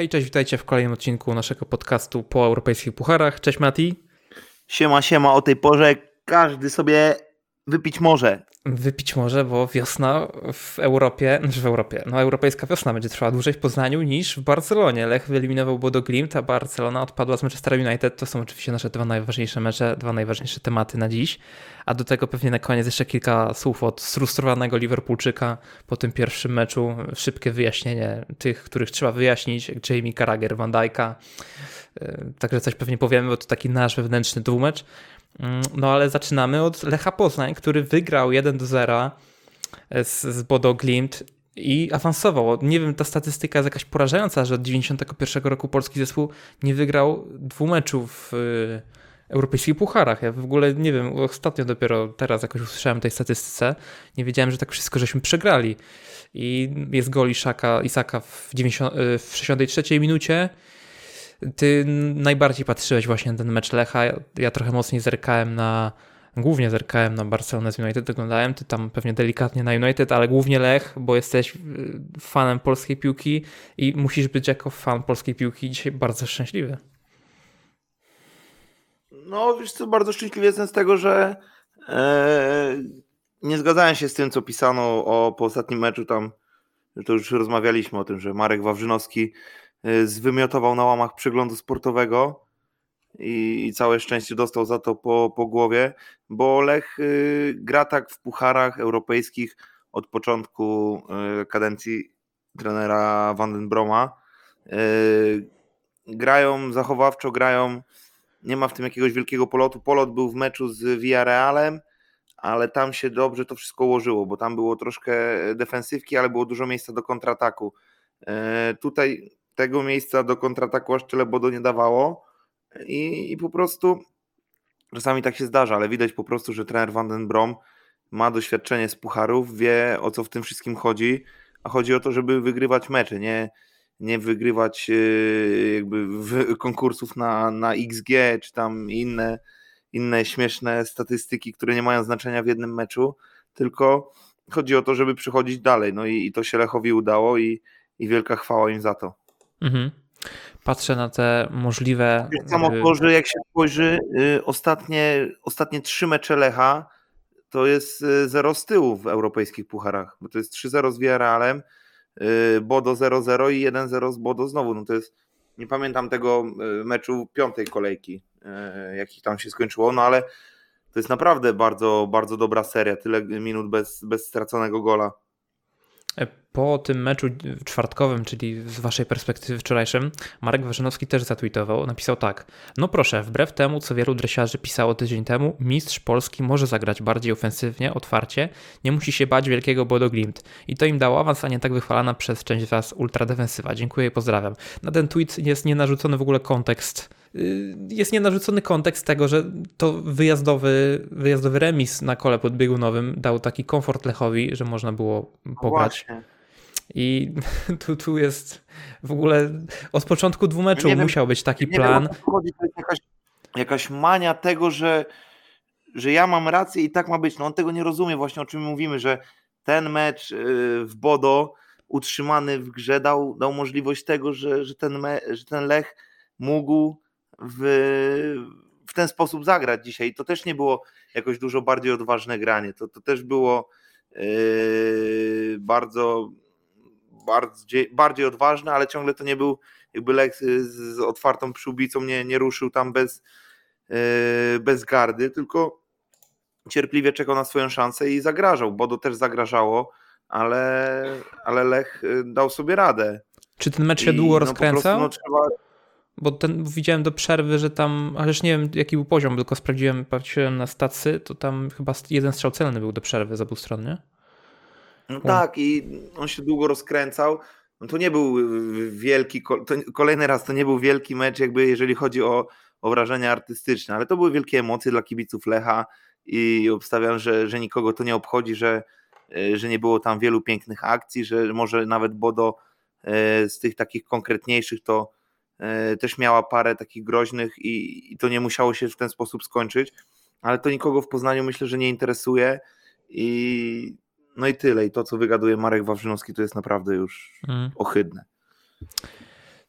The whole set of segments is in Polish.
Hej, cześć, witajcie w kolejnym odcinku naszego podcastu po europejskich pucharach. Cześć Mati. Siema, siema, o tej porze każdy sobie wypić może. Wypić może, bo wiosna w Europie, znaczy w Europie, no europejska wiosna będzie trwała dłużej w Poznaniu niż w Barcelonie. Lech wyeliminował Bodo Glimt, a Barcelona odpadła z Manchester United. To są oczywiście nasze dwa najważniejsze mecze, dwa najważniejsze tematy na dziś. A do tego pewnie na koniec jeszcze kilka słów od sfrustrowanego Liverpoolczyka po tym pierwszym meczu. Szybkie wyjaśnienie tych, których trzeba wyjaśnić, Jamie Carragher, Van Dijk'a. Yy, także coś pewnie powiemy, bo to taki nasz wewnętrzny dwumecz. Mm, no ale zaczynamy od Lecha Poznań, który wygrał 1 do 0 z, z Bodo Glimt i awansował. Nie wiem, ta statystyka jest jakaś porażająca, że od 91 roku polski zespół nie wygrał dwóch meczów w y, europejskich pucharach. Ja w ogóle nie wiem, ostatnio dopiero teraz jakoś usłyszałem tej statystyce. Nie wiedziałem, że tak wszystko żeśmy przegrali. I jest gol Isaka, Isaka w, 90, y, w 63 minucie ty najbardziej patrzyłeś właśnie na ten mecz Lecha. Ja trochę mocniej zerkałem na, głównie zerkałem na Barcelonę z United, oglądałem, ty tam pewnie delikatnie na United, ale głównie Lech, bo jesteś y, fanem polskiej piłki i musisz być jako fan polskiej piłki dzisiaj bardzo szczęśliwy. No, wiesz co, bardzo szczęśliwy jestem z tego, że e, nie zgadzałem się z tym, co pisano o, po ostatnim meczu tam, to już rozmawialiśmy o tym, że Marek Wawrzynowski zwymiotował na łamach przeglądu sportowego i, i całe szczęście dostał za to po, po głowie, bo Lech y, gra tak w pucharach europejskich od początku y, kadencji trenera Vandenbroma. Grają zachowawczo, grają, nie ma w tym jakiegoś wielkiego polotu. Polot był w meczu z Villarrealem, ale tam się dobrze to wszystko ułożyło, bo tam było troszkę defensywki, ale było dużo miejsca do kontrataku. Tutaj tego miejsca do kontrataku aż tyle Bodo nie dawało i, i po prostu czasami tak się zdarza, ale widać po prostu, że trener Van den Brom ma doświadczenie z pucharów, wie o co w tym wszystkim chodzi, a chodzi o to, żeby wygrywać mecze, nie, nie wygrywać e, jakby konkursów na, na XG czy tam inne, inne śmieszne statystyki, które nie mają znaczenia w jednym meczu, tylko chodzi o to, żeby przychodzić dalej. No i, i to się Lechowi udało i, i wielka chwała im za to. Mhm. Patrzę na te możliwe. Samo to, że jak się spojrzy, y, ostatnie, ostatnie trzy mecze Lecha to jest 0 y, z tyłu w europejskich pucharach, bo to jest 3-0 z Villarrealem, y, Bodo 0-0 i 1-0 z Bodo znowu. No to jest, nie pamiętam tego meczu piątej kolejki, jaki tam się skończyło, no ale to jest naprawdę bardzo, bardzo dobra seria, tyle minut bez, bez straconego gola. E, po tym meczu czwartkowym, czyli z waszej perspektywy wczorajszym, Marek Warzynowski też zatweetował, napisał tak. No proszę, wbrew temu, co wielu dresiarzy pisało tydzień temu, mistrz Polski może zagrać bardziej ofensywnie, otwarcie, nie musi się bać wielkiego Bodo Glimt. I to im dało awans, a nie tak wychwalana przez część was ultradefensywa. Dziękuję i pozdrawiam. Na ten tweet jest nienarzucony w ogóle kontekst jest nienarzucony kontekst tego, że to wyjazdowy, wyjazdowy remis na kole podbiegunowym dał taki komfort Lechowi, że można było no pograć. I tu, tu jest w ogóle od początku dwumeczu ja musiał być taki plan. Wiem, to jest jakaś, jakaś mania tego, że, że ja mam rację i tak ma być. No on tego nie rozumie właśnie o czym mówimy, że ten mecz y, w Bodo utrzymany w grze dał, dał możliwość tego, że, że, ten, me, że ten Lech mógł w, w ten sposób zagrać dzisiaj. To też nie było jakoś dużo bardziej odważne granie. To, to też było yy, bardzo, bardziej, bardziej odważne, ale ciągle to nie był jakby lek z otwartą przyłbicą, nie, nie ruszył tam bez, yy, bez gardy, tylko cierpliwie czekał na swoją szansę i zagrażał. Bodo też zagrażało, ale, ale Lech dał sobie radę. Czy ten mecz się I, długo no, rozkręcał? Prostu, no, trzeba, bo ten, widziałem do przerwy, że tam, ależ nie wiem jaki był poziom, tylko sprawdziłem, patrzyłem na stacy, to tam chyba jeden strzał celny był do przerwy z obu stron, nie? No tak i on się długo rozkręcał. No to nie był wielki, to kolejny raz to nie był wielki mecz jakby jeżeli chodzi o, o wrażenia artystyczne, ale to były wielkie emocje dla kibiców Lecha i obstawiam, że, że nikogo to nie obchodzi, że, że nie było tam wielu pięknych akcji, że może nawet Bodo z tych takich konkretniejszych to też miała parę takich groźnych i, i to nie musiało się w ten sposób skończyć, ale to nikogo w Poznaniu myślę, że nie interesuje i no i tyle. I to, co wygaduje Marek Wawrzynowski, to jest naprawdę już mm. ohydne.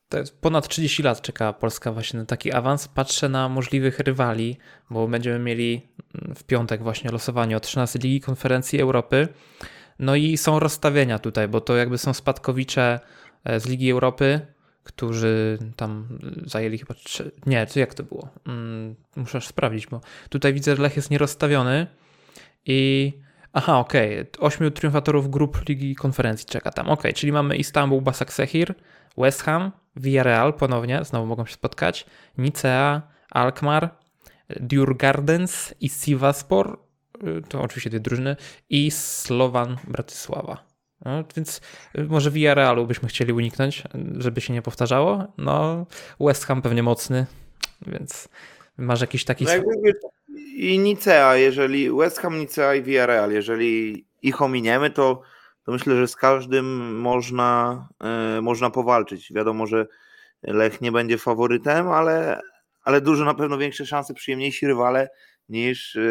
to jest ponad 30 lat czeka Polska właśnie na taki awans. Patrzę na możliwych rywali, bo będziemy mieli w piątek właśnie losowanie o 13 Ligi Konferencji Europy. No i są rozstawienia tutaj, bo to jakby są spadkowicze e, z Ligi Europy, którzy tam zajęli chyba. Trzy... Nie, to jak to było? Hmm, muszę sprawdzić, bo tutaj widzę, że Lech jest nierozstawiony i. Aha, okej. Okay. Ośmiu triumfatorów grup Ligi Konferencji czeka tam. Ok, czyli mamy Istanbul, Basaksehir, West Ham, Villarreal ponownie, znowu mogą się spotkać, Nicea, Alkmaar, Djurgardens i Sivaspor, y, to oczywiście dwie drużyny, i Slovan Bratysława. No, więc y, może Villarrealu byśmy chcieli uniknąć, żeby się nie powtarzało. No, West Ham pewnie mocny, więc masz jakiś taki... No jakby, I Nicea, jeżeli West Ham, Nicea i Villarreal, jeżeli ich ominiemy, to to myślę, że z każdym można, e, można powalczyć. Wiadomo, że Lech nie będzie faworytem, ale, ale dużo na pewno większe szanse, przyjemniejsi rywale niż, e,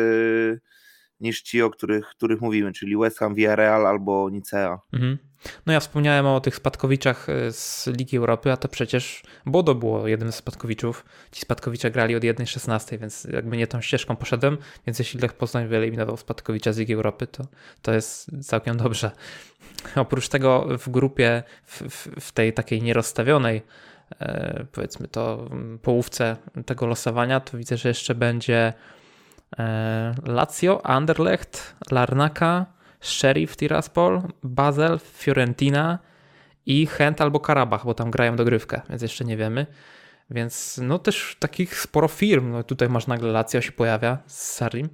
niż ci, o których, których mówimy, czyli West Ham, Villarreal albo Nicea. Mhm. No ja wspomniałem o tych spadkowiczach e, z Ligi Europy, a to przecież Bodo było jednym z spadkowiczów. Ci spadkowicze grali od 1.16, więc jakby nie tą ścieżką poszedłem, więc jeśli Lech Poznań wyeliminował spadkowicza z Ligi Europy, to, to jest całkiem dobrze. Oprócz tego w grupie, w, w, tej takiej nierozstawionej, e, powiedzmy to połówce tego losowania, to widzę, że jeszcze będzie Lazio, Anderlecht, Larnaka, Sheriff Tiraspol, Basel, Fiorentina i Chęt albo Karabach, bo tam grają dogrywkę, więc jeszcze nie wiemy. Więc no też takich sporo firm, no tutaj masz nagle Lazio się pojawia z Sarim,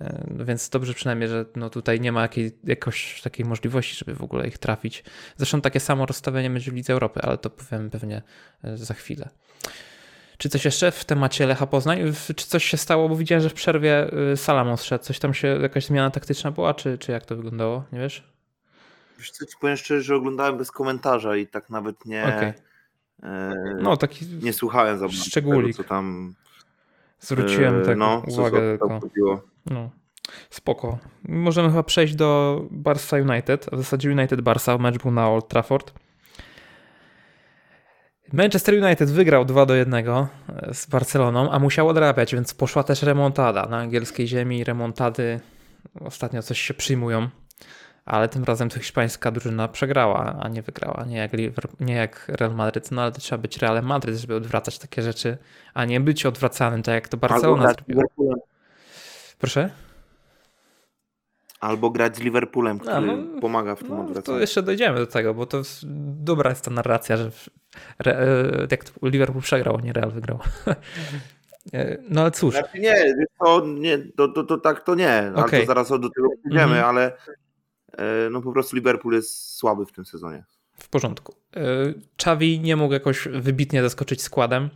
e, więc dobrze przynajmniej, że no tutaj nie ma jakiej, jakoś takiej możliwości, żeby w ogóle ich trafić. Zresztą takie samo rozstawienie będzie w Lidze Europy, ale to powiem pewnie e, za chwilę. Czy coś jeszcze w temacie Lecha Poznań? Czy coś się stało? Bo widziałem, że w przerwie y, Salamon szedł. Coś tam się, jakaś zmiana taktyczna była, czy, czy jak to wyglądało? Nie wiesz? Wiesz co, ci powiem szczerze, że oglądałem bez komentarza i tak nawet nie... Okay. E, no, taki nie słuchałem za szczególik. Tego, co tam... Zwróciłem e, tak no, uwagę. Co, co no, spoko. Możemy chyba przejść do Barca United, a w zasadzie United Barca, mecz był na Old Trafford. Manchester United wygrał 2 do 1 e, z Barceloną, a musiał odrabiać, więc poszła też remontada. Na angielskiej ziemi remontady ostatnio coś się przyjmują, ale tym razem to hiszpańska drużyna przegrała, a nie wygrała. Nie jak, nie jak Real Madrid, no ale to trzeba być Realem Madrid, żeby odwracać takie rzeczy, a nie być odwracanym, tak jak to Barcelona zrobiła. Proszę? Albo grać z Liverpoolem, który no, pomaga w tym no, odwracaniu. To jeszcze dojdziemy do tego, bo to jest, dobra jest ta narracja, że Re, e, jak Liverpool przegrał, a nie Real wygrał. E, no ale cóż. Znaczy nie, to, nie to, to, to tak to nie, okay. ale to zaraz do tego przejdziemy, mm -hmm. ale e, no po prostu Liverpool jest słaby w tym sezonie. W porządku. Xavi nie mógł jakoś wybitnie zaskoczyć składem,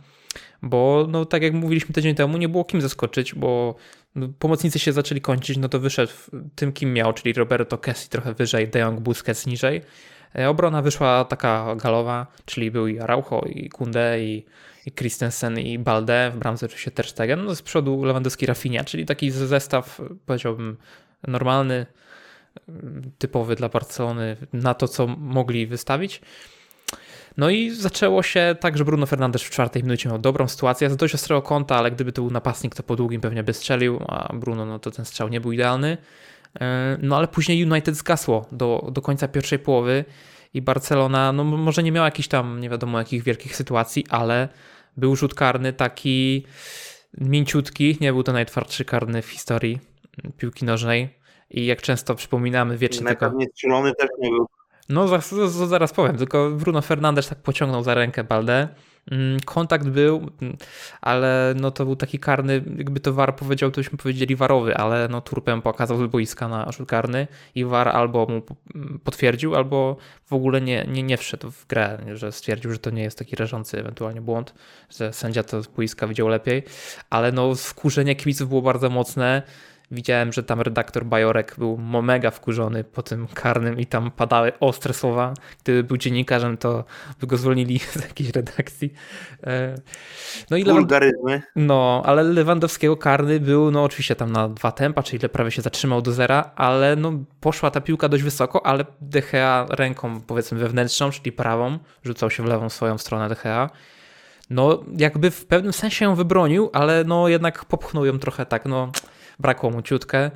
bo no tak jak mówiliśmy tydzień temu, nie było kim zaskoczyć, bo no, pomocnicy się zaczęli kończyć, no to wyszedł tym, kim miał, czyli Roberto Kessi trochę wyżej, De Jong Busquets niżej. E, obrona wyszła taka galowa, czyli był i Araujo, i Kunde, i, i Christensen, i Balde, w bramce oczywiście Ter Stegen, no z przodu Lewandowski Rafinha, czyli taki zestaw, powiedziałbym, normalny, typowy dla Barcelony na to, co mogli wystawić. No i zaczęło się tak, że Bruno Fernandes w czwartej minucie miał dobrą sytuację z dość ostrego kąta, ale gdyby to był napastnik, to po długim pewnie by strzelił, a Bruno, no to ten strzał nie był idealny. E, no ale później United zgasło do, do końca pierwszej połowy i Barcelona, no może nie miała jakichś tam nie wiadomo jakich wielkich sytuacji, ale był rzut karny taki mięciutki, nie był to najtwardszy karny w historii piłki nożnej i jak często przypominamy wiecznie tego... nie strzelony też nie był. No zaraz, powiem, tylko Bruno Fernandes tak pociągnął za rękę Baldę Mm, kontakt był, mm, ale no to był taki karny, jakby to VAR powiedział, to byśmy powiedzieli warowy, ale no Turpem pokazał z boiska na rzut karny i VAR albo mu mm, potwierdził, albo w ogóle nie, nie, nie wszedł w grę, że stwierdził, że to nie jest taki rażący ewentualnie błąd, że sędzia to z boiska widział lepiej, ale no wkurzenie kibiców było bardzo mocne Widziałem, że tam redaktor Bajorek był mega wkurzony po tym karnym i tam padały ostre słowa. Gdyby był dziennikarzem, to by go zwolnili z jakiejś redakcji. E, no i Wulgaryzmy. No, ale Lewandowskiego karny był no oczywiście tam na dwa tempa, czyli prawie się zatrzymał do zera, ale no poszła ta piłka dość wysoko, ale De Gea ręką powiedzmy wewnętrzną, czyli prawą, rzucał się w lewą swoją stronę De Gea no jakby w pewnym sensie ją wybronił, ale no jednak popchnął ją trochę tak, no brakło mu ciutkę.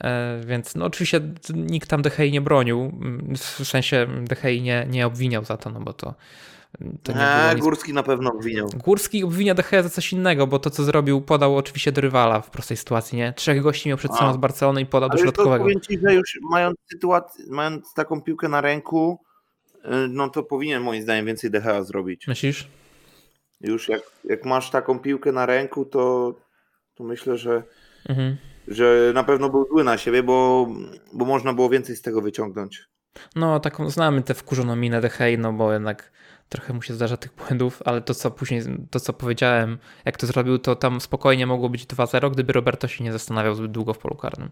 E, więc no oczywiście nikt tam Dehei nie bronił, w sensie Dehei nie, nie obwiniał za to, no bo to, to nie eee, nic... Górski na pewno obwiniał. Górski obwinia Dehea za coś innego, bo to co zrobił, podał oczywiście do rywala w prostej sytuacji, nie? Trzech gości miał przed sobą z Barcelony i podał Ale do środkowego. Ale powiem ci, że już mając sytuację, mając taką piłkę na ręku, y, no to powinien moim zdaniem więcej Dehea zrobić. Myślisz? Już jak, jak masz taką piłkę na ręku, to, to myślę, że, mhm. że na pewno był zły na siebie, bo, bo można było więcej z tego wyciągnąć. No, taką znamy tę wkurzoną minę Dehej, no bo jednak trochę mu się zdarza tych błędów, ale to co później, to co powiedziałem, jak to zrobił, to tam spokojnie mogło być 2-0, gdyby Roberto się nie zastanawiał zbyt długo w polu karnym.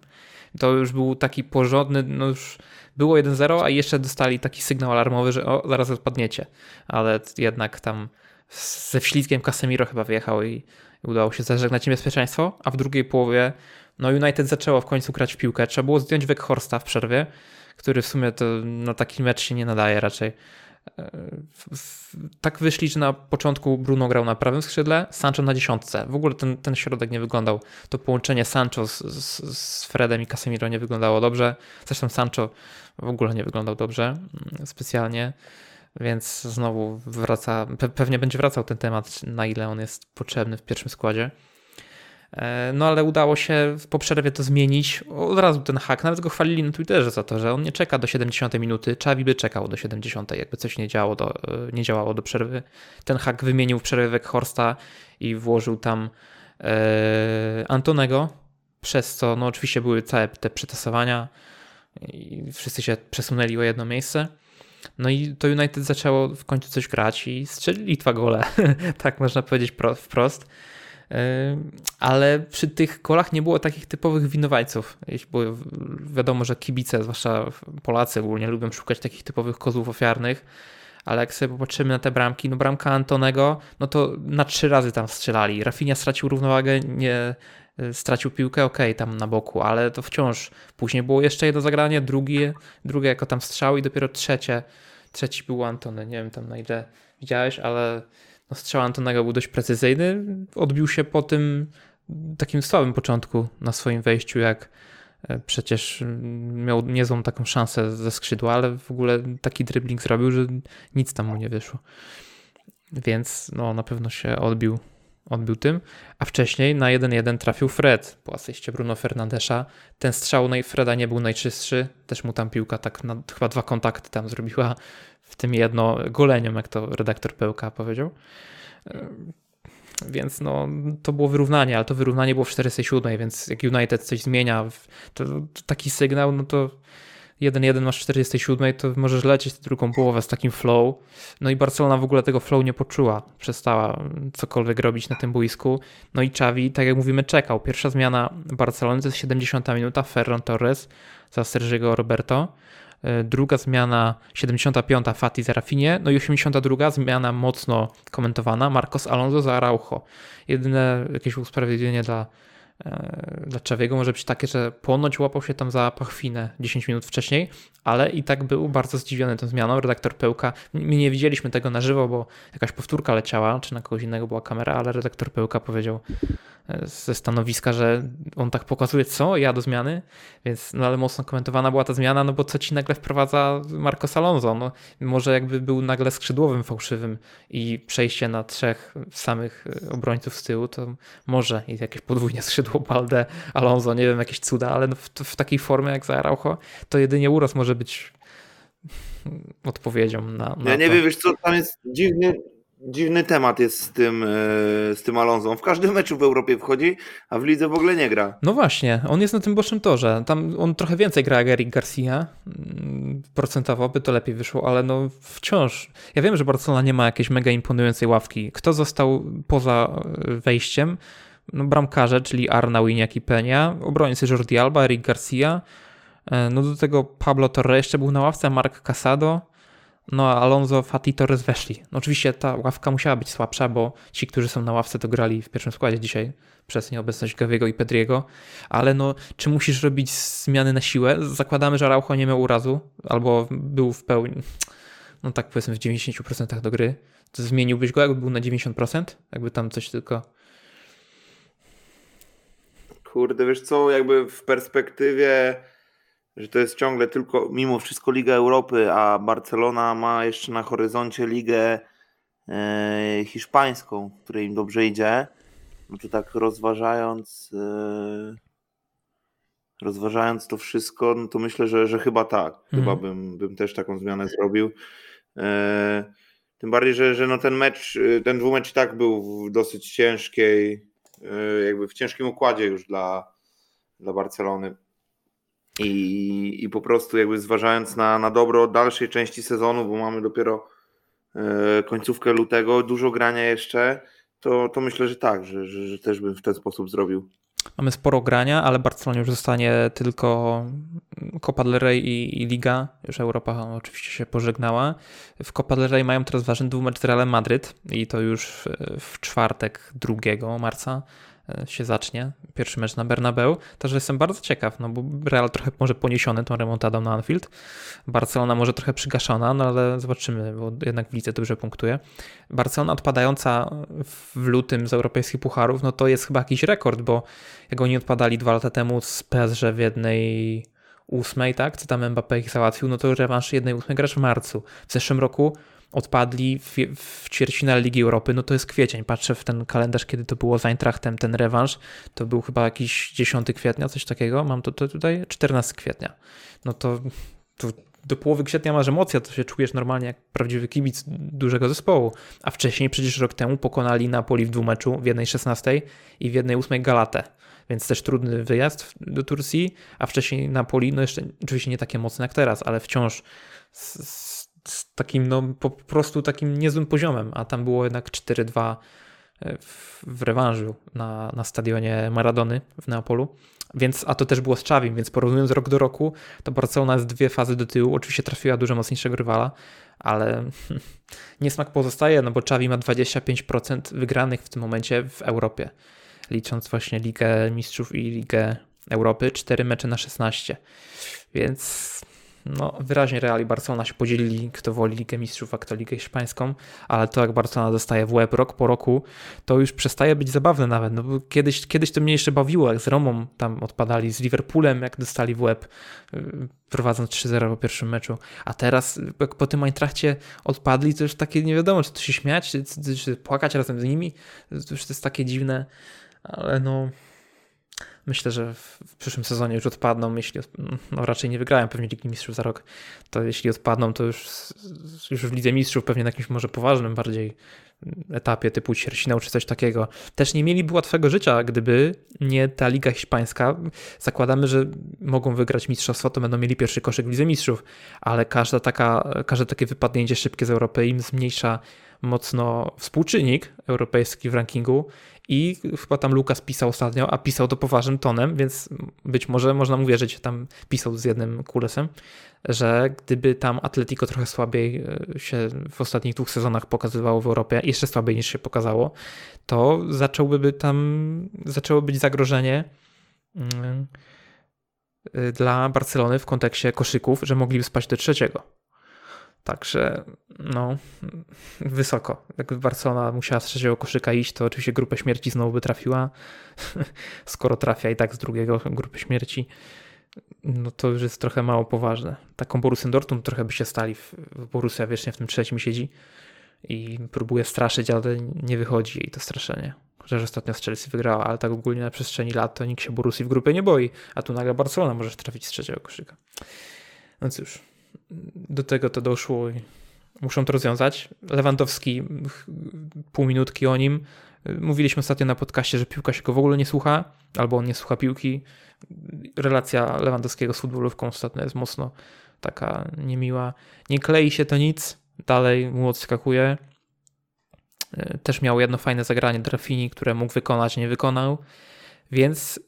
To już był taki porządny, no już było 1-0, a jeszcze dostali taki sygnał alarmowy, że o, zaraz odpadniecie, ale jednak tam ze wślizgiem Casemiro chyba wyjechał i udało się zażegnać niebezpieczeństwo, a w drugiej połowie no United zaczęło w końcu grać w piłkę. Trzeba było zdjąć Weghorsta w przerwie, który w sumie to na taki mecz się nie nadaje raczej. Tak wyszli, że na początku Bruno grał na prawym skrzydle, Sancho na dziesiątce. W ogóle ten, ten środek nie wyglądał. To połączenie Sancho z, z, z Fredem i Casemiro nie wyglądało dobrze. Zresztą Sancho w ogóle nie wyglądał dobrze mm, specjalnie. Więc znowu wraca, pewnie będzie wracał ten temat, na ile on jest potrzebny w pierwszym składzie. E, no ale udało się po przerwie to zmienić. Od razu ten hak, nawet go chwalili na Twitterze za to, że on nie czeka do 70 minuty. Czawi by czekał do 70, jakby coś nie działało do, e, nie działało do przerwy. Ten hak wymienił w przerwę Horsta i włożył tam e, Antonego, przez co no oczywiście były całe te przetasowania i wszyscy się przesunęli o jedno miejsce. No i to United zaczęło w końcu coś grać i strzelili dwa gole, tak można powiedzieć wprost. Ale przy tych golach nie było takich typowych winowajców, bo wiadomo, że kibice, zwłaszcza Polacy ogólnie lubią szukać takich typowych kozłów ofiarnych, ale jak sobie popatrzymy na te bramki, no bramka Antonego, no to na trzy razy tam strzelali. Rafinha stracił równowagę, nie stracił piłkę, ok, tam na boku, ale to wciąż. Później było jeszcze jedno zagranie, drugie, drugie jako tam strzał i dopiero trzecie, trzeci był Antony, nie wiem tam na ile widziałeś, ale no strzał Antonego był dość precyzyjny, odbił się po tym takim słabym początku na swoim wejściu, jak e, przecież miał niezłą taką szansę ze skrzydła, ale w ogóle taki dribbling zrobił, że nic tam mu nie wyszło. Więc no, na pewno się odbił odbił tym, a wcześniej na 1-1 trafił Fred po asyście Bruno Fernandesza. Ten strzał Freda nie był najczystszy, też mu tam piłka tak na, chyba dwa kontakty tam zrobiła, w tym jedno goleniem, jak to redaktor Pełka powiedział. Więc no, to było wyrównanie, ale to wyrównanie było w 47, więc jak United coś zmienia, to taki sygnał, no to 1-1 masz 47, to możesz lecieć tę drugą połowę z takim flow. No i Barcelona w ogóle tego flow nie poczuła. Przestała cokolwiek robić na tym boisku. No i Xavi, tak jak mówimy, czekał. Pierwsza zmiana Barcelony to jest 70 minuta, Ferran Torres za Sergiego Roberto. E, druga zmiana 75 Fati za Rafinie, no i 82 zmiana mocno komentowana Marcos Alonso za Araujo. Jedyne jakieś usprawiedliwienie dla dla Czewiego może być takie, że ponoć łapał się tam za pachwinę 10 minut wcześniej, ale i tak był bardzo zdziwiony tą zmianą. Redaktor Pełka, my nie widzieliśmy tego na żywo, bo jakaś powtórka leciała, czy na kogoś innego była kamera, ale redaktor Pełka powiedział e, ze stanowiska, że on tak pokazuje, co ja do zmiany, więc no ale mocno komentowana była ta zmiana, no bo co ci nagle wprowadza Marcos Alonso? No, może jakby był nagle skrzydłowym fałszywym i przejście na trzech samych e, obrońców z tyłu, to może i jakieś podwójnie skrzydło Balde, Alonso, nie wiem, jakieś cuda, ale no w, w takiej formie jak za Araujo, to jedynie uraz może być odpowiedzią na, na Ja nie to. wiem, wiesz co, tam jest dziwny, dziwny temat jest z tym, e, z tym Alonso. W każdym meczu w Europie wchodzi, a w lidze w ogóle nie gra. No właśnie, on jest na tym bocznym torze. Tam on trochę więcej gra jak Eric Garcia. Mm, procentowo by to lepiej wyszło, ale no wciąż. Ja wiem, że Barcelona nie ma jakiejś mega imponującej ławki. Kto został poza e, wejściem? no, bramkarze, czyli Arnau, Iniak i Peña, obrońcy Jordi Alba, Eric Garcia, e, no do tego Pablo Torre jeszcze był na ławce, Mark Casado, no a Alonso, Fati, Torres weszli. No oczywiście ta ławka musiała być słabsza, bo ci, którzy są na ławce, to grali w pierwszym składzie dzisiaj przez nieobecność Gaviego i Pedriego, ale no, czy musisz robić zmiany na siłę? Zakładamy, że Araujo nie miał urazu, albo był w pełni, no tak powiedzmy w 90% do gry. To zmieniłbyś go, jakby był na 90%? Jakby tam coś tylko... Kurde, wiesz co, jakby w perspektywie, że to jest ciągle tylko, mimo wszystko Liga Europy, a Barcelona ma jeszcze na horyzoncie Ligę e, Hiszpańską, której im dobrze idzie, no to tak rozważając, e, rozważając to wszystko, no to myślę, że, że chyba tak. Chyba mhm. bym, bym też taką zmianę zrobił. E, tym bardziej, że, że no ten mecz, ten dwumecz i tak był w dosyć ciężkiej, jakby w ciężkim układzie już dla, dla Barcelony. I, I po prostu jakby zważając na, na dobro dalszej części sezonu, bo mamy dopiero końcówkę lutego, dużo grania jeszcze, to, to myślę, że tak, że, że, że też bym w ten sposób zrobił. Mamy sporo grania, ale Barcelonie już zostanie tylko Copa del Rey i, i, Liga. Już Europa oczywiście się pożegnała. W Copa del Rey mają teraz ważny dwumecz z Realem Madryt i to już w, w czwartek 2 marca E, się zacznie, pierwszy mecz na Bernabeu, także jestem bardzo ciekaw, no bo Real trochę może poniesiony tą remontadą na Anfield, Barcelona może trochę przygaszona, no ale zobaczymy, bo jednak w lidze dobrze punktuje. Barcelona odpadająca w lutym z europejskich pucharów, no to jest chyba jakiś rekord, bo jak oni odpadali dwa lata temu z PSG w jednej ósmej, tak, co tam Mbappé ich załatwił, no to rewanż jednej ósmej grasz w marcu. W zeszłym roku odpadli w, w ćwierćfinale Ligi Europy, no to jest kwiecień. Patrzę w ten kalendarz, kiedy to było z Eintrachtem, ten rewanż, to był chyba jakiś 10 kwietnia, coś takiego, mam to, to tutaj, 14 kwietnia. No to, to do połowy kwietnia masz emocja, to się czujesz normalnie jak prawdziwy kibic dużego zespołu. A wcześniej przecież rok temu pokonali Napoli w dwumeczu, w jednej 16 i w jednej 8 Galatę. Więc też trudny wyjazd do Turcji, a wcześniej Napoli, no jeszcze oczywiście nie takie mocne jak teraz, ale wciąż z, z z takim, no po prostu takim niezłym poziomem, a tam było jednak 4-2 e, w, w rewanżu na, na stadionie Maradony w Neapolu. Więc, a to też było z Czawim, więc porównując rok do roku, to Barcelona jest dwie fazy do tyłu. Oczywiście trafiła dużo mocniejszego rywala, ale niesmak pozostaje, no bo Czawi ma 25% wygranych w tym momencie w Europie, licząc właśnie Ligę Mistrzów i Ligę Europy, 4 mecze na 16. Więc no, wyraźnie Real i Barcelona się podzielili, kto woli Ligę Mistrzów, a kto Ligę Hiszpańską, ale to jak Barcelona dostaje w łeb rok po roku, to już przestaje być zabawne nawet, no kiedyś, kiedyś to mnie jeszcze bawiło, jak z Romą tam odpadali, z Liverpoolem jak dostali w łeb, y, prowadząc 3-0 po pierwszym meczu, a teraz jak po tym Eintrachcie odpadli, to już takie nie wiadomo, czy to się śmiać, czy, czy, czy płakać razem z nimi, to już to jest takie dziwne, ale no Myślę, że w przyszłym sezonie już odpadną, jeśli no raczej nie wygrają pewnie Ligi Mistrzów za rok, to jeśli odpadną, to już, już w Lidze Mistrzów pewnie na jakimś może poważnym bardziej etapie typu ćwierćfinał czy coś takiego. Też nie mieliby łatwego życia, gdyby nie ta Liga Hiszpańska. Zakładamy, że mogą wygrać mistrzostwo, to będą mieli pierwszy koszyk w Lidze Mistrzów, ale każda taka, każde takie wypadnięcie szybkie z Europy im zmniejsza mocno współczynnik europejski w rankingu i chyba tam Lukas pisał ostatnio, a pisał to poważnym tonem, więc być może można mu wierzyć, tam pisał z jednym kulesem, że gdyby tam Atletico trochę słabiej e, się w ostatnich dwóch sezonach pokazywało w Europie, jeszcze słabiej niż się pokazało, to zacząłby tam, zaczęło być zagrożenie mm, e, dla Barcelony w kontekście koszyków, że mogliby spaść do trzeciego. Także no, wysoko. Jakby Barcelona musiała z trzeciego koszyka iść, to oczywiście grupę śmierci znowu by trafiła. Skoro trafia i tak z drugiego grupy śmierci, no to już jest trochę mało poważne. Taką Borussią Dortmund trochę by się stali. Borussia wiecznie w tym trzecim siedzi i próbuje straszyć, ale nie wychodzi jej to straszenie. Chociaż ostatnio z Chelsea wygrała, ale tak ogólnie na przestrzeni lat to nikt się Borussii w grupie nie boi, a tu nagle Barcelona może trafić z trzeciego koszyka. No cóż, do tego to doszło i muszą to rozwiązać. Lewandowski, pół minutki o nim. Mówiliśmy ostatnio na podcaście, że piłka się go w ogóle nie słucha, albo on nie słucha piłki. Relacja Lewandowskiego z futbolówką ostatnio jest mocno taka niemiła. Nie klei się to nic, dalej mu odskakuje. też miał jedno fajne zagranie Drafini, które mógł wykonać, nie wykonał. Więc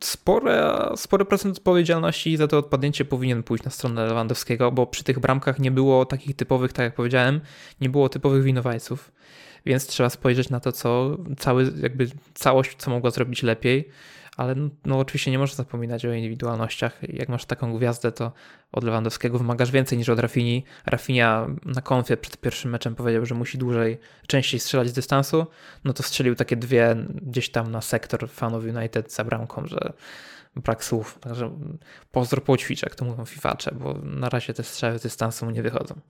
spore, spory procent odpowiedzialności za to odpadnięcie powinien pójść na stronę Lewandowskiego, bo przy tych bramkach nie było takich typowych, tak jak powiedziałem, nie było typowych winowajców. Więc trzeba spojrzeć na to, co cały, jakby całość, co mogła zrobić lepiej ale no, oczywiście nie można zapominać o indywidualnościach. Jak masz taką gwiazdę, to od Lewandowskiego wymagasz więcej niż od Rafini. Rafinia na konfie przed pierwszym meczem powiedział, że musi dłużej, częściej strzelać z dystansu, no to strzelił takie dwie gdzieś tam na sektor fanów United za bramką, że brak słów. Także pozdro poćwicz, jak to mówią fifacze, bo na razie te strzały z dystansu mu nie wychodzą.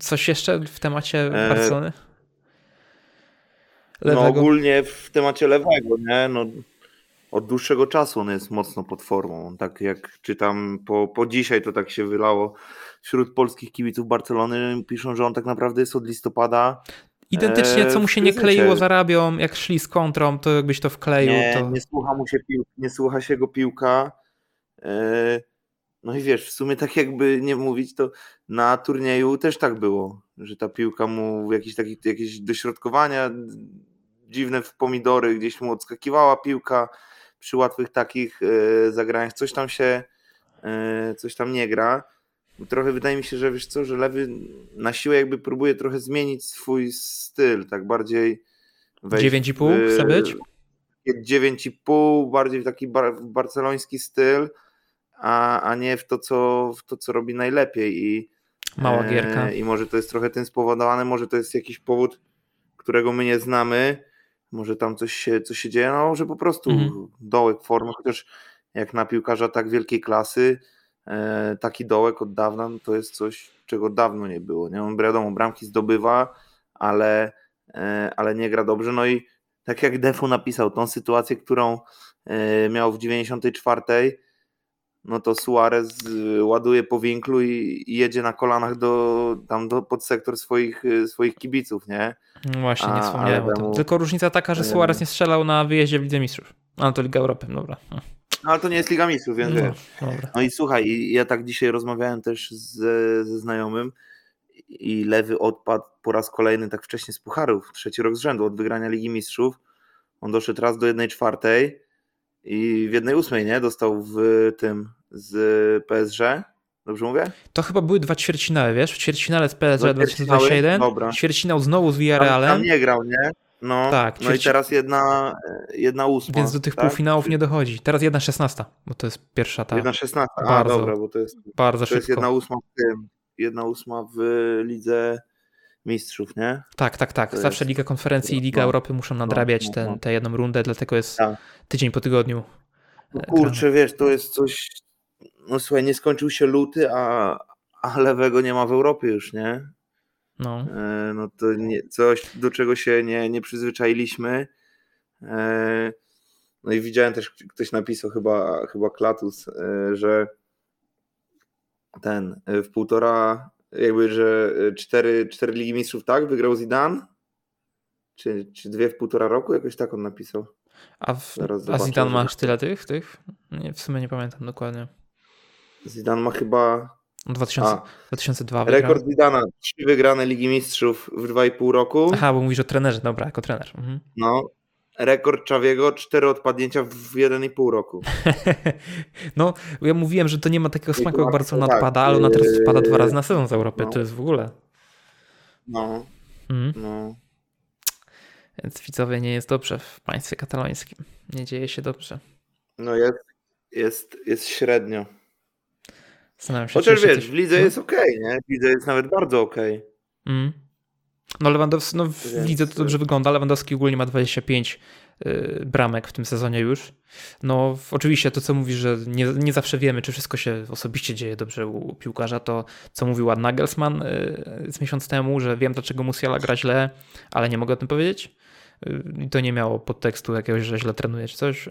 Coś jeszcze w temacie e, Barcelony? Lewego? No ogólnie w temacie lewego, nie? No od dłuższego czasu on jest mocno pod formą. Tak jak czytam po, po dzisiaj, to tak się wylało wśród polskich kibiców Barcelony. Piszą, że on tak naprawdę jest od listopada. Identycznie, co mu się nie kleiło z Arabią, jak szli z kontrą, to jakbyś to wkleił. Nie, to... nie słucha mu się pił, nie słucha się go piłka. E, no i wiesz, w sumie tak jakby nie mówić, to na turnieju też tak było, że ta piłka mu jakieś takie jakieś dośrodkowania dziwne w pomidory, gdzieś mu odskakiwała piłka przy łatwych takich e, zagraniach coś tam się, e, coś tam nie gra. Trochę wydaje mi się, że wiesz co, że lewy na siłę jakby próbuje trochę zmienić swój styl, tak bardziej 9,5 chce być? 9,5, bardziej w taki bar, barceloński styl, a, a nie w to, co, w to, co robi najlepiej. I, Mała gierka. E, I może to jest trochę tym spowodowane, może to jest jakiś powód, którego my nie znamy, może tam coś się, coś się dzieje, no że po prostu mhm. dołek formy, chociaż jak na piłkarza tak wielkiej klasy, e, taki dołek od dawna no to jest coś, czego dawno nie było. Nie? On wiadomo, bramki zdobywa, ale, e, ale nie gra dobrze. No i tak jak Defu napisał, tą sytuację, którą e, miał w 94 no to Suarez y, ładuje po winklu i, i jedzie na kolanach do, tam do, pod sektor swoich, y, swoich kibiców, nie? No właśnie, nie wspomniałem o tym. Tylko różnica taka, że Suarez nie strzelał na wyjeździe w Lidze Mistrzów. Ale to Liga Europy, dobra. No, ale to nie jest Liga Mistrzów, więc no, wiesz. Dobra. No i słuchaj, ja tak dzisiaj rozmawiałem też ze, ze znajomym i Lewy odpadł po raz kolejny tak wcześnie z Pucharów, trzeci rok z rzędu od wygrania Ligi Mistrzów. On doszedł raz do jednej czwartej, i w jednej ósmej, nie? Dostał w tym z PSG. Dobrze mówię? To chyba były dwa ćwierćfinały, wiesz? W ćwierćfinale z PSG 2021, dobra. ćwierćfinał znowu z Villarrealem. Tam, tam nie grał, nie? No, tak, no i teraz jedna, jedna ósma. Więc do tych tak? półfinałów nie dochodzi. Teraz jedna szesnasta, bo to jest pierwsza ta. Jedna szesnasta, a dobra, bo to jest, bardzo to jest jedna ósma w tym, jedna ósma w lidze mistrzów, nie? Tak, tak, tak. To Zawsze jest... Liga Konferencji i Liga no, Europy muszą no, nadrabiać no, no, tę jedną rundę, dlatego jest tak. tydzień po tygodniu. No kurczę, wiesz, to jest coś. No słuchaj, nie skończył się luty, a, a lewego nie ma w Europie już, nie? No. E, no to nie, coś, do czego się nie, nie przyzwyczailiśmy. E, no i widziałem też, ktoś napisał, chyba, chyba Klatus, e, że ten w półtora jakby, że e, cztery, cztery Ligi Mistrzów tak wygrał Zidane? Czy, czy dwie w półtora roku? Jakoś tak on napisał. A, w, a Zidane masz tyle tych? tych? Nie, w sumie nie pamiętam dokładnie. Zidane ma chyba... 2000, a, 2002 wygrał. Rekord Zidana, trzy wygrane Ligi Mistrzów w dwa i pół roku. Aha, bo mówisz o trenerze, dobra, jako trener. Mhm. No, rekord Czawiego, cztery odpadnięcia w jeden i pół roku. no, ja mówiłem, że to nie ma takiego smaku, jak Barcelona tak, odpada, ale ona teraz odpada dwa razy na sezon z Europy, no. to jest w ogóle. No, mhm. no. Więc widzowie nie jest dobrze w państwie katalońskim. Nie dzieje się dobrze. No jest, jest, jest średnio. Zastanawiam się, Chociaż wiesz, coś... w lidze jest ok, nie? W lidze jest nawet bardzo ok. Mm. No Lewandowski, no Więc... lidze to dobrze wygląda. Lewandowski ogólnie ma 25 y, bramek w tym sezonie już. No oczywiście to, co mówisz, że nie, nie zawsze wiemy, czy wszystko się osobiście dzieje dobrze u piłkarza, to co mówił Ad Nagelsmann y, z miesiąc temu, że wiem, dlaczego Musiala gra źle, ale nie mogę o tym powiedzieć. Y, I to nie miało podtekstu jakiegoś, że źle trenuje czy coś.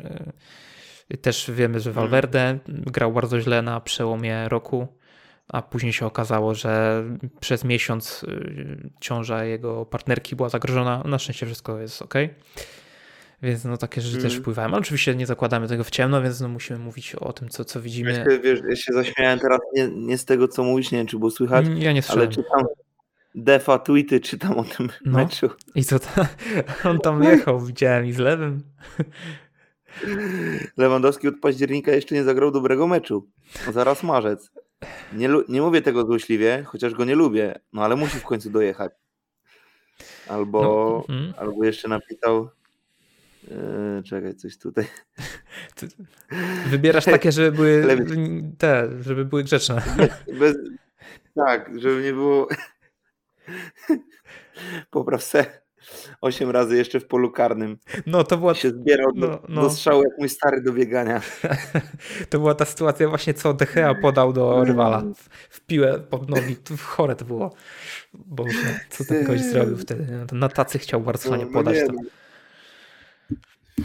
Też wiemy, że mhm. Valverde grał bardzo źle na przełomie roku a później się okazało, że przez miesiąc y, ciąża jego partnerki była zagrożona. Na szczęście wszystko jest ok. Więc no takie rzeczy mm. też wpływają. Ale oczywiście nie zakładamy tego w ciemno, więc no musimy mówić o tym, co, co widzimy. Wiesz, wiesz, ja się zaśmiałem teraz nie, nie z tego, co mówisz, nie wiem, czy było słychać, mm, ja nie ale czytam, Defa tweety czytam o tym No. meczu. I co ta, on tam jechał, widziałem i z lewym. Lewandowski od października jeszcze nie zagrał dobrego meczu. No zaraz marzec. Nie, nie mówię tego złośliwie, chociaż go nie lubię, no ale musi w końcu dojechać. Albo, No, mhm. albo jeszcze napisał. Yy, czekaj, coś tutaj. Wybierasz takie, żeby były te, żeby były grzeczne. Bez, tak, żeby nie było. Popraw se 8 razy jeszcze w polu karnym. No to była, Się zbierał do, No, no. do strzału jak mój stary do biegania. to była ta sytuacja właśnie, co De Gea podał do rywala. W, piłę pod nogi. Chore to było. Bo co ten gość zrobił wtedy? Na tacy chciał Barcelonie No, no podać to.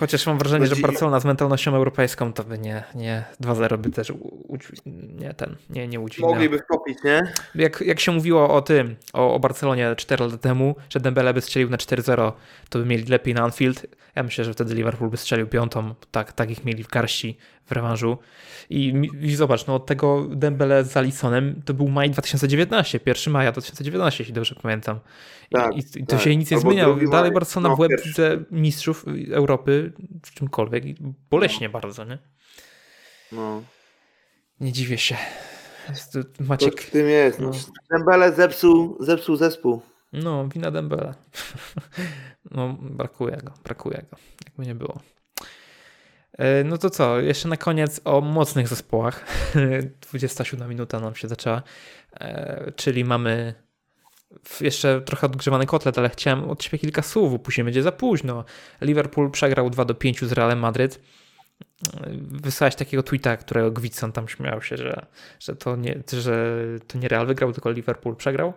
Chociaż mam wrażenie, No że Barcelona z mentalnością europejską to by nie, nie 2-0 by też u, nie ten, nie, nie udźwignęła. Mogliby wtopić, nie? Jak, jak się mówiło o tym, o, o Barcelonie 4 lata temu, że Dembele by strzelił na 4-0, to by mieli lepiej na Anfield. Ja myślę, że wtedy Liverpool by strzelił piątą, tak, tak ich mieli w garści w rewanżu. I, I zobacz, no od tego Dembele z Alisonem to był maj 2019, 1 maja 2019, jeśli dobrze pamiętam. I, Tak, i, to tak. się nic nie Albo zmienia. drugi Dalej Barcelona no, w łeb pierwszy. widzę mistrzów Europy, w czymkolwiek. Boleśnie bardzo, nie? No. Nie dziwię się. Jest to- Maciek, w tym jest. No. no. Dembele zepsuł, zepsuł zespół. No, wina Dembele. No, brakuje go, brakuje go, jakby nie było. E, No to co, jeszcze na koniec o mocnych zespołach. 27 minuta nam się zaczęła, E, czyli mamy jeszcze trochę odgrzewany kotlet, ale chciałem od ciebie kilka słów, bo później będzie za późno. Liverpool przegrał 2 do 5 z Realem Madryt. E, Wysłałeś takiego tweeta, którego Gwitson tam śmiał się, że, że, to nie, że to nie Real wygrał, tylko Liverpool przegrał.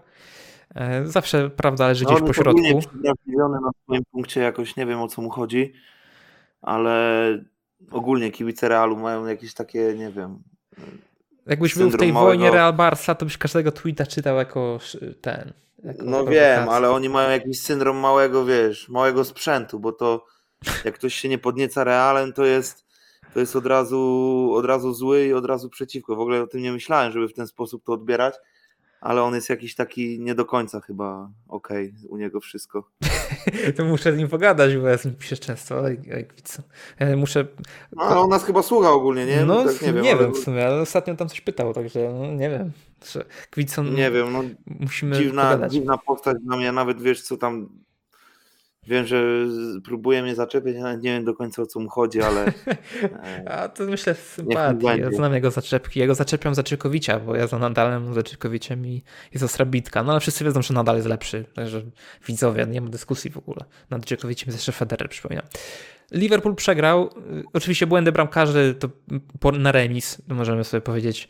Zawsze prawda leży gdzieś on po środku. na swoim punkcie jakoś, nie wiem o co mu chodzi, ale ogólnie kibice Realu mają jakieś takie, nie wiem, Jakbyś był w tej wojnie Real Barca, to byś każdego tweeta czytał jako ten. Jako no wiem, ale oni mają jakiś syndrom małego, wiesz, małego sprzętu, bo to jak ktoś się nie podnieca Realem, to jest to jest od razu, od razu zły i od razu przeciwko. W ogóle o tym nie myślałem, żeby w ten sposób to odbierać, ale on jest jakiś taki nie do końca chyba okej u niego wszystko. To muszę z nim pogadać, bo ja z nim piszę często. Oj, Gwitson. Ja Muszę. No, ale on nas chyba słucha ogólnie, nie? No, tak nie, nie wiem, ale- w sumie, ale ostatnio tam coś pytał, także no, nie wiem. Że Gwitson, Nie wiem, no musimy dziwna, pogadać. dziwna postać dla mnie, nawet wiesz co tam wiem, że próbuje mnie zaczepiać, ja nawet nie wiem do końca o co mu chodzi, ale e, A to myślę sympatii. Ja znam jego zaczepki. Jego zaczepiam Zaczykowicza, bo ja za Nadalem, Zaczykowiciem i jest ostra bitka. No ale wszyscy wiedzą, że Nadal jest lepszy. Także widzowie, nie ma dyskusji w ogóle. Nad Zaczykowiciem jest jeszcze Federer, przypominam. Liverpool przegrał. Y, Oczywiście błędy bramkarzy to na remis, możemy sobie powiedzieć.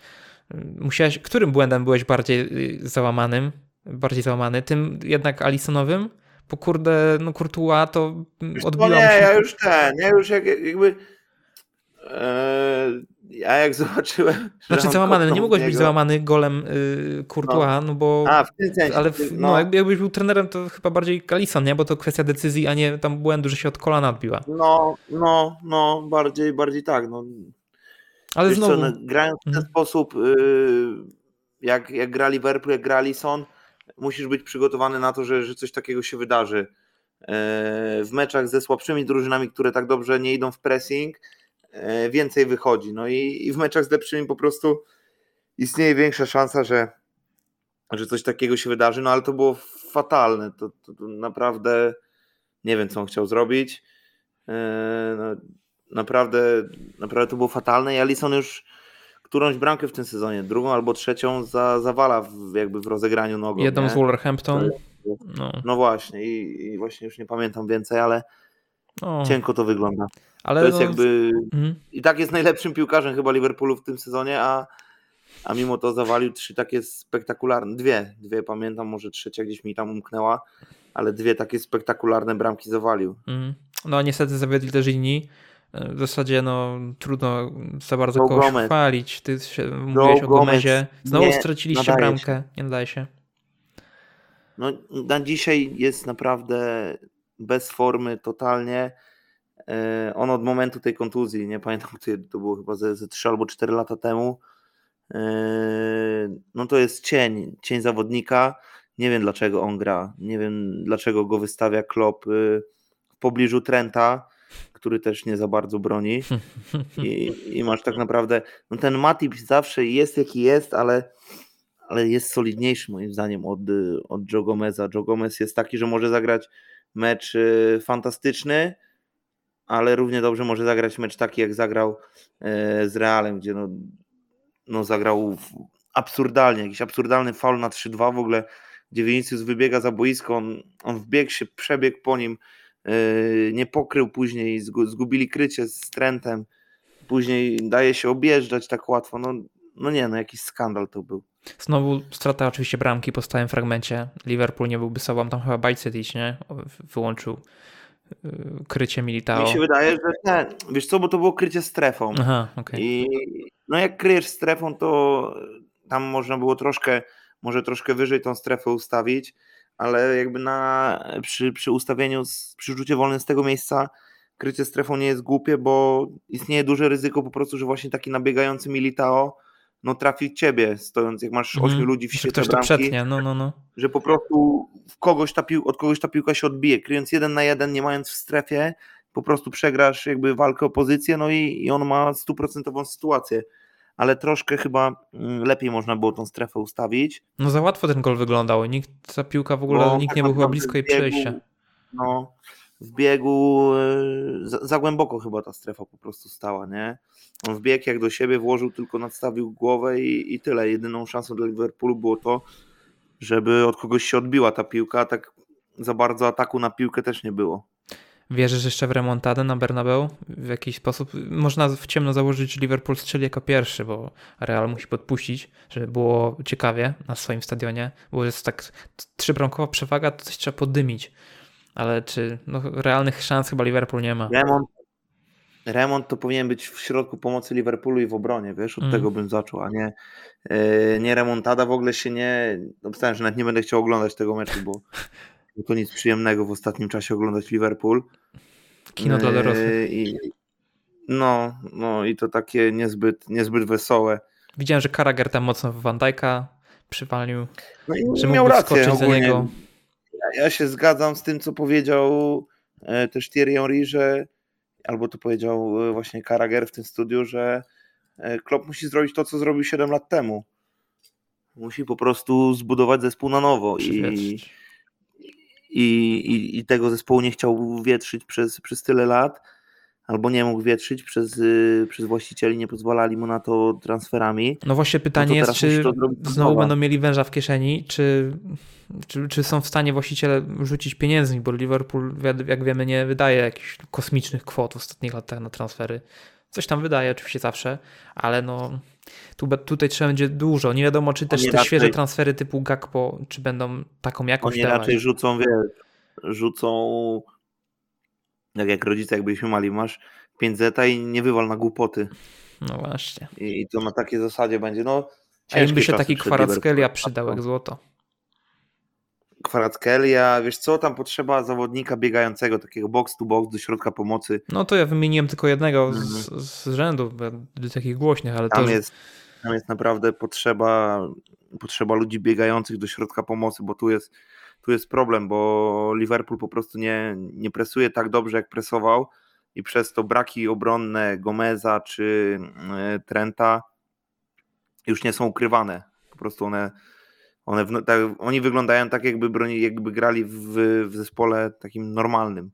Y, Musiałeś, którym błędem byłeś bardziej y, załamanym? Bardziej załamany? Tym jednak Alisonowym? Bo kurde, no Courtois to Wiesz odbiłam nie, się. ja już ten, ja już jak, jakby e, ja jak zobaczyłem, Znaczy załamany, no nie mogłeś być załamany golem y, Courtois, no, bo... A, w tym sensie, ale w, no, no, jakby, jakbyś był trenerem, to chyba bardziej Kalison, nie? Bo to kwestia decyzji, a nie tam błędu, że się od kolana odbiła. no, no, no, bardziej, bardziej tak, no, Ale Wiesz znowu, co, no, grając w ten Mhm. sposób, yy, jak, jak gra Liverpool, jak gra Alisson, musisz być przygotowany na to, że, że coś takiego się wydarzy. Yy, W meczach ze słabszymi drużynami, które tak dobrze nie idą w pressing, yy, więcej wychodzi. No i, i w meczach z lepszymi po prostu istnieje większa szansa, że, że coś takiego się wydarzy. No ale to było fatalne. To, to, to naprawdę nie wiem, co on chciał zrobić. Yy, No, naprawdę, naprawdę to było fatalne i Alisson już którąś bramkę w tym sezonie, drugą albo trzecią za, zawala w, jakby w rozegraniu nogą. jedną nie? z Wolverhampton. No, No właśnie i, i właśnie już nie pamiętam więcej, ale no, cienko to wygląda. ale To jest no, jakby mhm. i tak jest najlepszym piłkarzem chyba Liverpoolu w tym sezonie, a, a mimo to zawalił trzy takie spektakularne, dwie, dwie pamiętam, może trzecia gdzieś mi tam umknęła, ale dwie takie spektakularne bramki zawalił. Mhm. No niestety zawiedli też inni. W zasadzie no trudno za bardzo Joe kogoś Gomez. chwalić. Ty się mówiłeś o Gomez Gomezie. Znowu nie straciliście bramkę. Nie nadaje się. No, na dzisiaj jest naprawdę bez formy totalnie. E, On od momentu tej kontuzji, nie pamiętam, kiedy to było chyba ze, ze 3 albo 4 lata temu. e, No to jest cień, cień zawodnika. Nie wiem dlaczego on gra, nie wiem dlaczego go wystawia Klopp y, w pobliżu Trenta, który też nie za bardzo broni. I, i masz tak naprawdę, no ten Matip zawsze jest jaki jest, ale, ale jest solidniejszy moim zdaniem od, od Joe Gomeza. Joe Gomez jest taki, że może zagrać mecz y, fantastyczny, ale równie dobrze może zagrać mecz taki, jak zagrał e, z Realem, gdzie no, no zagrał absurdalnie, jakiś absurdalny faul na 3-2 w ogóle, gdzie Vinicius wybiega za boisko, on, on wbiegł się, przebiegł po nim, nie pokrył później, zgubili krycie z Trentem, później daje się objeżdżać tak łatwo, no, no nie, no jakiś skandal to był. Znowu strata oczywiście bramki po stałym fragmencie. Liverpool nie byłby sobą, tam chyba Bajcetic, nie? Wyłączył Y, krycie Militao. Mi się wydaje, że ten, wiesz co, bo to było krycie strefą. Aha, okay. I no jak kryjesz strefą, to tam można było troszkę, może troszkę wyżej tą strefę ustawić, ale jakby na, przy, przy ustawieniu, przy rzucie wolnym z tego miejsca krycie strefą nie jest głupie, bo istnieje duże ryzyko po prostu, że właśnie taki nabiegający Militao no trafi ciebie, stojąc, jak masz ośmiu mm, ludzi w świecie ktoś bramki, to przetnie, no, no, no. że po prostu w kogoś ta pił, od kogoś ta piłka się odbije, kryjąc jeden na jeden, nie mając w strefie, po prostu przegrasz jakby walkę o pozycję, no i, i on ma stuprocentową sytuację, ale troszkę chyba mm, lepiej można było tą strefę ustawić. No za łatwo ten gol wyglądał, nikt, ta piłka w ogóle, no, nikt tak nie był chyba blisko jej przejścia. No, w biegu e, za, za, głęboko chyba ta strefa po prostu stała, nie? On wbiegł jak do siebie, włożył tylko, nadstawił głowę i, i tyle. Jedyną szansą dla Liverpoolu było to, żeby od kogoś się odbiła ta piłka, a tak za bardzo ataku na piłkę też nie było. Wierzysz jeszcze w remontadę na Bernabeu? W jakiś sposób można w ciemno założyć, że Liverpool strzeli jako pierwszy, bo Real musi podpuścić, żeby było ciekawie na swoim stadionie, bo jest tak trzybramkowa przewaga, to coś trzeba poddymić ale czy no, realnych szans chyba Liverpool nie ma. Remont, remont to powinien być w środku pomocy Liverpoolu i w obronie, wiesz, od mm. tego bym zaczął, a nie, yy, nie remontada w ogóle się nie, obstałem, że nawet nie będę chciał oglądać tego meczu, bo to nic przyjemnego w ostatnim czasie oglądać Liverpool. Kino dla e, dorosłych. I, no, no i to takie niezbyt, niezbyt wesołe. Widziałem, że Karager tam mocno w Van Dijk'a przypalił. No i że miał rację ogólnie. Niego ja się zgadzam z tym, co powiedział e, też Thierry Henry, że albo to powiedział e, właśnie Karager w tym studiu, że e, Klopp musi zrobić to, co zrobił 7 lat temu. Musi po prostu zbudować zespół na nowo i, i, i, i tego zespołu nie chciał wietrzyć przez, przez tyle lat albo nie mógł wietrzyć przez, y, przez właścicieli, nie pozwalali mu na to transferami. No właśnie pytanie no jest, czy znowu będą mieli węża w kieszeni, czy, czy, czy są w stanie właściciele rzucić pieniędzmi, bo Liverpool, jak wiemy, nie wydaje jakichś kosmicznych kwot w ostatnich latach na transfery. Coś tam wydaje oczywiście zawsze, ale no tu, tutaj trzeba będzie dużo. Nie wiadomo, czy też Oni te raczej, świeże transfery typu Gakpo, czy będą taką jakość Oni dawać. raczej rzucą, wiesz, rzucą tak jak rodzice, jakbyśmy mali, masz 5 zeta i nie wywal na głupoty. No właśnie. I, to na takiej zasadzie będzie, no A im by się taki Kwarackelia przydał jak złoto. Kwarackelia, wiesz co, tam potrzeba zawodnika biegającego, takiego box to box do środka pomocy. No to ja wymieniłem tylko jednego mhm. z, z rzędu, takich głośnych, ale tam to... Jest, tam jest naprawdę potrzeba, potrzeba ludzi biegających do środka pomocy, bo tu jest tu jest problem, bo Liverpool po prostu nie, nie presuje tak dobrze, jak presował i przez to braki obronne Gomeza czy e, Trenta już nie są ukrywane. Po prostu one, one tak, oni wyglądają tak, jakby, broni, jakby grali w, w zespole takim normalnym.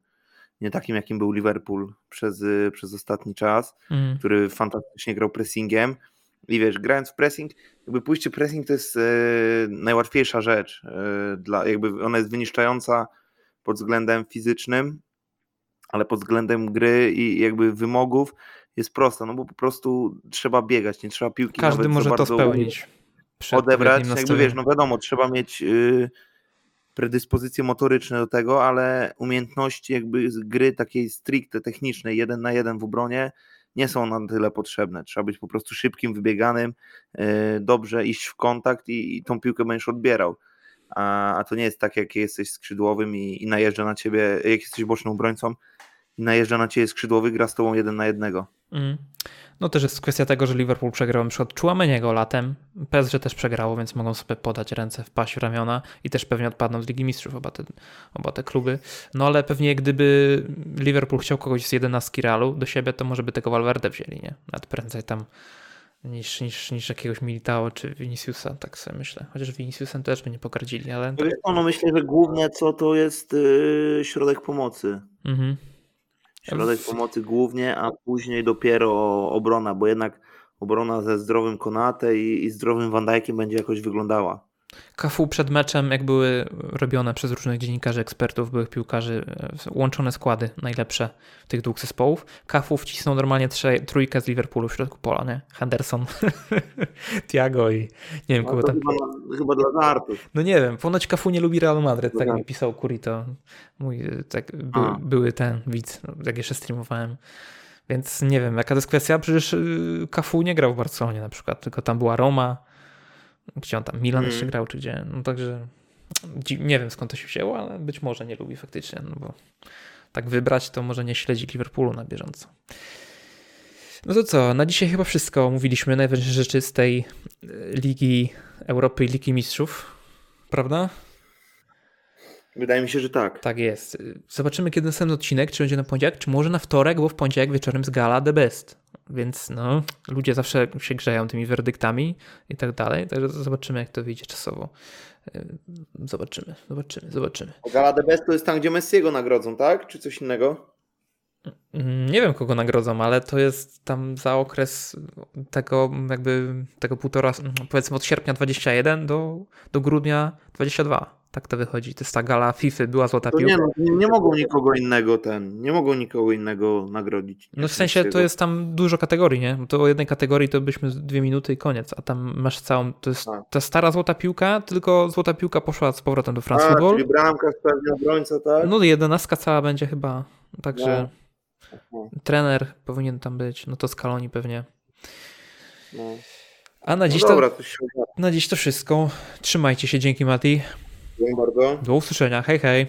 Nie takim, jakim był Liverpool przez, przez ostatni czas, mm. który fantastycznie grał pressingiem i wiesz, grając w pressing, jakby pójście pressing to jest e, najłatwiejsza rzecz. E, dla, jakby ona jest wyniszczająca pod względem fizycznym, ale pod względem gry i jakby wymogów jest prosta, no bo po prostu trzeba biegać, nie trzeba piłki Każdy może to spełnić. Odebrać, jakby wiesz, no wiadomo, trzeba mieć y, predyspozycje motoryczne do tego, ale umiejętności jakby gry takiej stricte technicznej, jeden na jeden w obronie, nie są na tyle potrzebne. Trzeba być po prostu szybkim, wybieganym, e, dobrze iść w kontakt i, i tą piłkę będziesz odbierał. A, a, to nie jest tak, jak jesteś skrzydłowym i, i najeżdża na ciebie, jak jesteś bocznym obrońcą i najeżdża na ciebie skrzydłowy, gra z tobą jeden na jednego. Mm. No też jest kwestia tego, że Liverpool przegrał na przykład Chouameniego latem, PSG też przegrało, więc mogą sobie podać ręce w paść w ramiona i też pewnie odpadną z Ligi Mistrzów oba te, oba te kluby. No ale pewnie gdyby Liverpool chciał kogoś z jedenastki Realu do siebie, to może by tego Valverde wzięli, nie? Nawet prędzej tam niż, niż, niż jakiegoś Militao czy Viniciusa, tak sobie myślę. Chociaż Viniciusem też by nie pogardzili, ale... No myślę, że głównie co to jest yy, środek pomocy. Mhm. Środek pomocy głównie, a później dopiero obrona, bo jednak obrona ze zdrowym Konate i, i zdrowym Van Dijkiem będzie jakoś wyglądała. Kafu przed meczem, jak były robione przez różnych dziennikarzy, ekspertów, byłych piłkarzy, e, łączone składy najlepsze tych dwóch zespołów. Kafu wcisnął normalnie trze, trójkę z Liverpoolu w środku pola, nie? Henderson, Thiago i nie wiem No kogo tam. chyba, chyba dla żartów. No nie wiem, ponoć Kafu nie lubi Real Madryt, tak mi pisał Kurito, mój e, tak, by, były ten widz, no, jak jeszcze streamowałem. Więc nie wiem, jaka to jest kwestia, przecież y, Kafu nie grał w Barcelonie na przykład, tylko tam była Roma, gdzie on tam, Milan Mm. jeszcze grał, czy gdzie, no także nie wiem skąd to się wzięło, ale być może nie lubi faktycznie, no bo tak wybrać to może nie śledzi Liverpoolu na bieżąco. No to co, na dzisiaj chyba wszystko omówiliśmy, najważniejsze rzeczy z tej y, Ligi Europy i Ligi Mistrzów, prawda? Wydaje mi się, że tak. Tak jest. Zobaczymy, kiedy następny odcinek, czy będzie na poniedziałek, czy może na wtorek, bo w poniedziałek wieczorem z gala The Best. Więc no, ludzie zawsze się grzeją tymi werdyktami i tak dalej, także zobaczymy, jak to wyjdzie czasowo. Yy, Zobaczymy, zobaczymy, zobaczymy. Gala de Best to jest tam, gdzie Messiego nagrodzą, tak? Czy coś innego? Mm, Nie wiem, kogo nagrodzą, ale to jest tam za okres tego jakby tego półtora, powiedzmy od sierpnia 21 do, do grudnia 22. Tak to wychodzi. To jest ta gala FIFA, była złota To piłka. nie, no, nie, mogą nikogo innego ten, nie mogą nikogo innego nagrodzić. No w sensie to jest tam dużo kategorii, nie? To o jednej kategorii to byśmy dwie minuty i koniec, a tam masz całą, to jest Tak. ta stara złota piłka, tylko złota piłka poszła z powrotem do France A, Football. czyli bramka, pewnie obrońca, tak? No jedenastka cała będzie chyba, także No. trener powinien tam być, no to Scaloni pewnie. No. A na No dziś, dobra, to, na dziś to wszystko. Trzymajcie się, dzięki Mati. Dziękuję bardzo. Do usłyszenia, hej hej.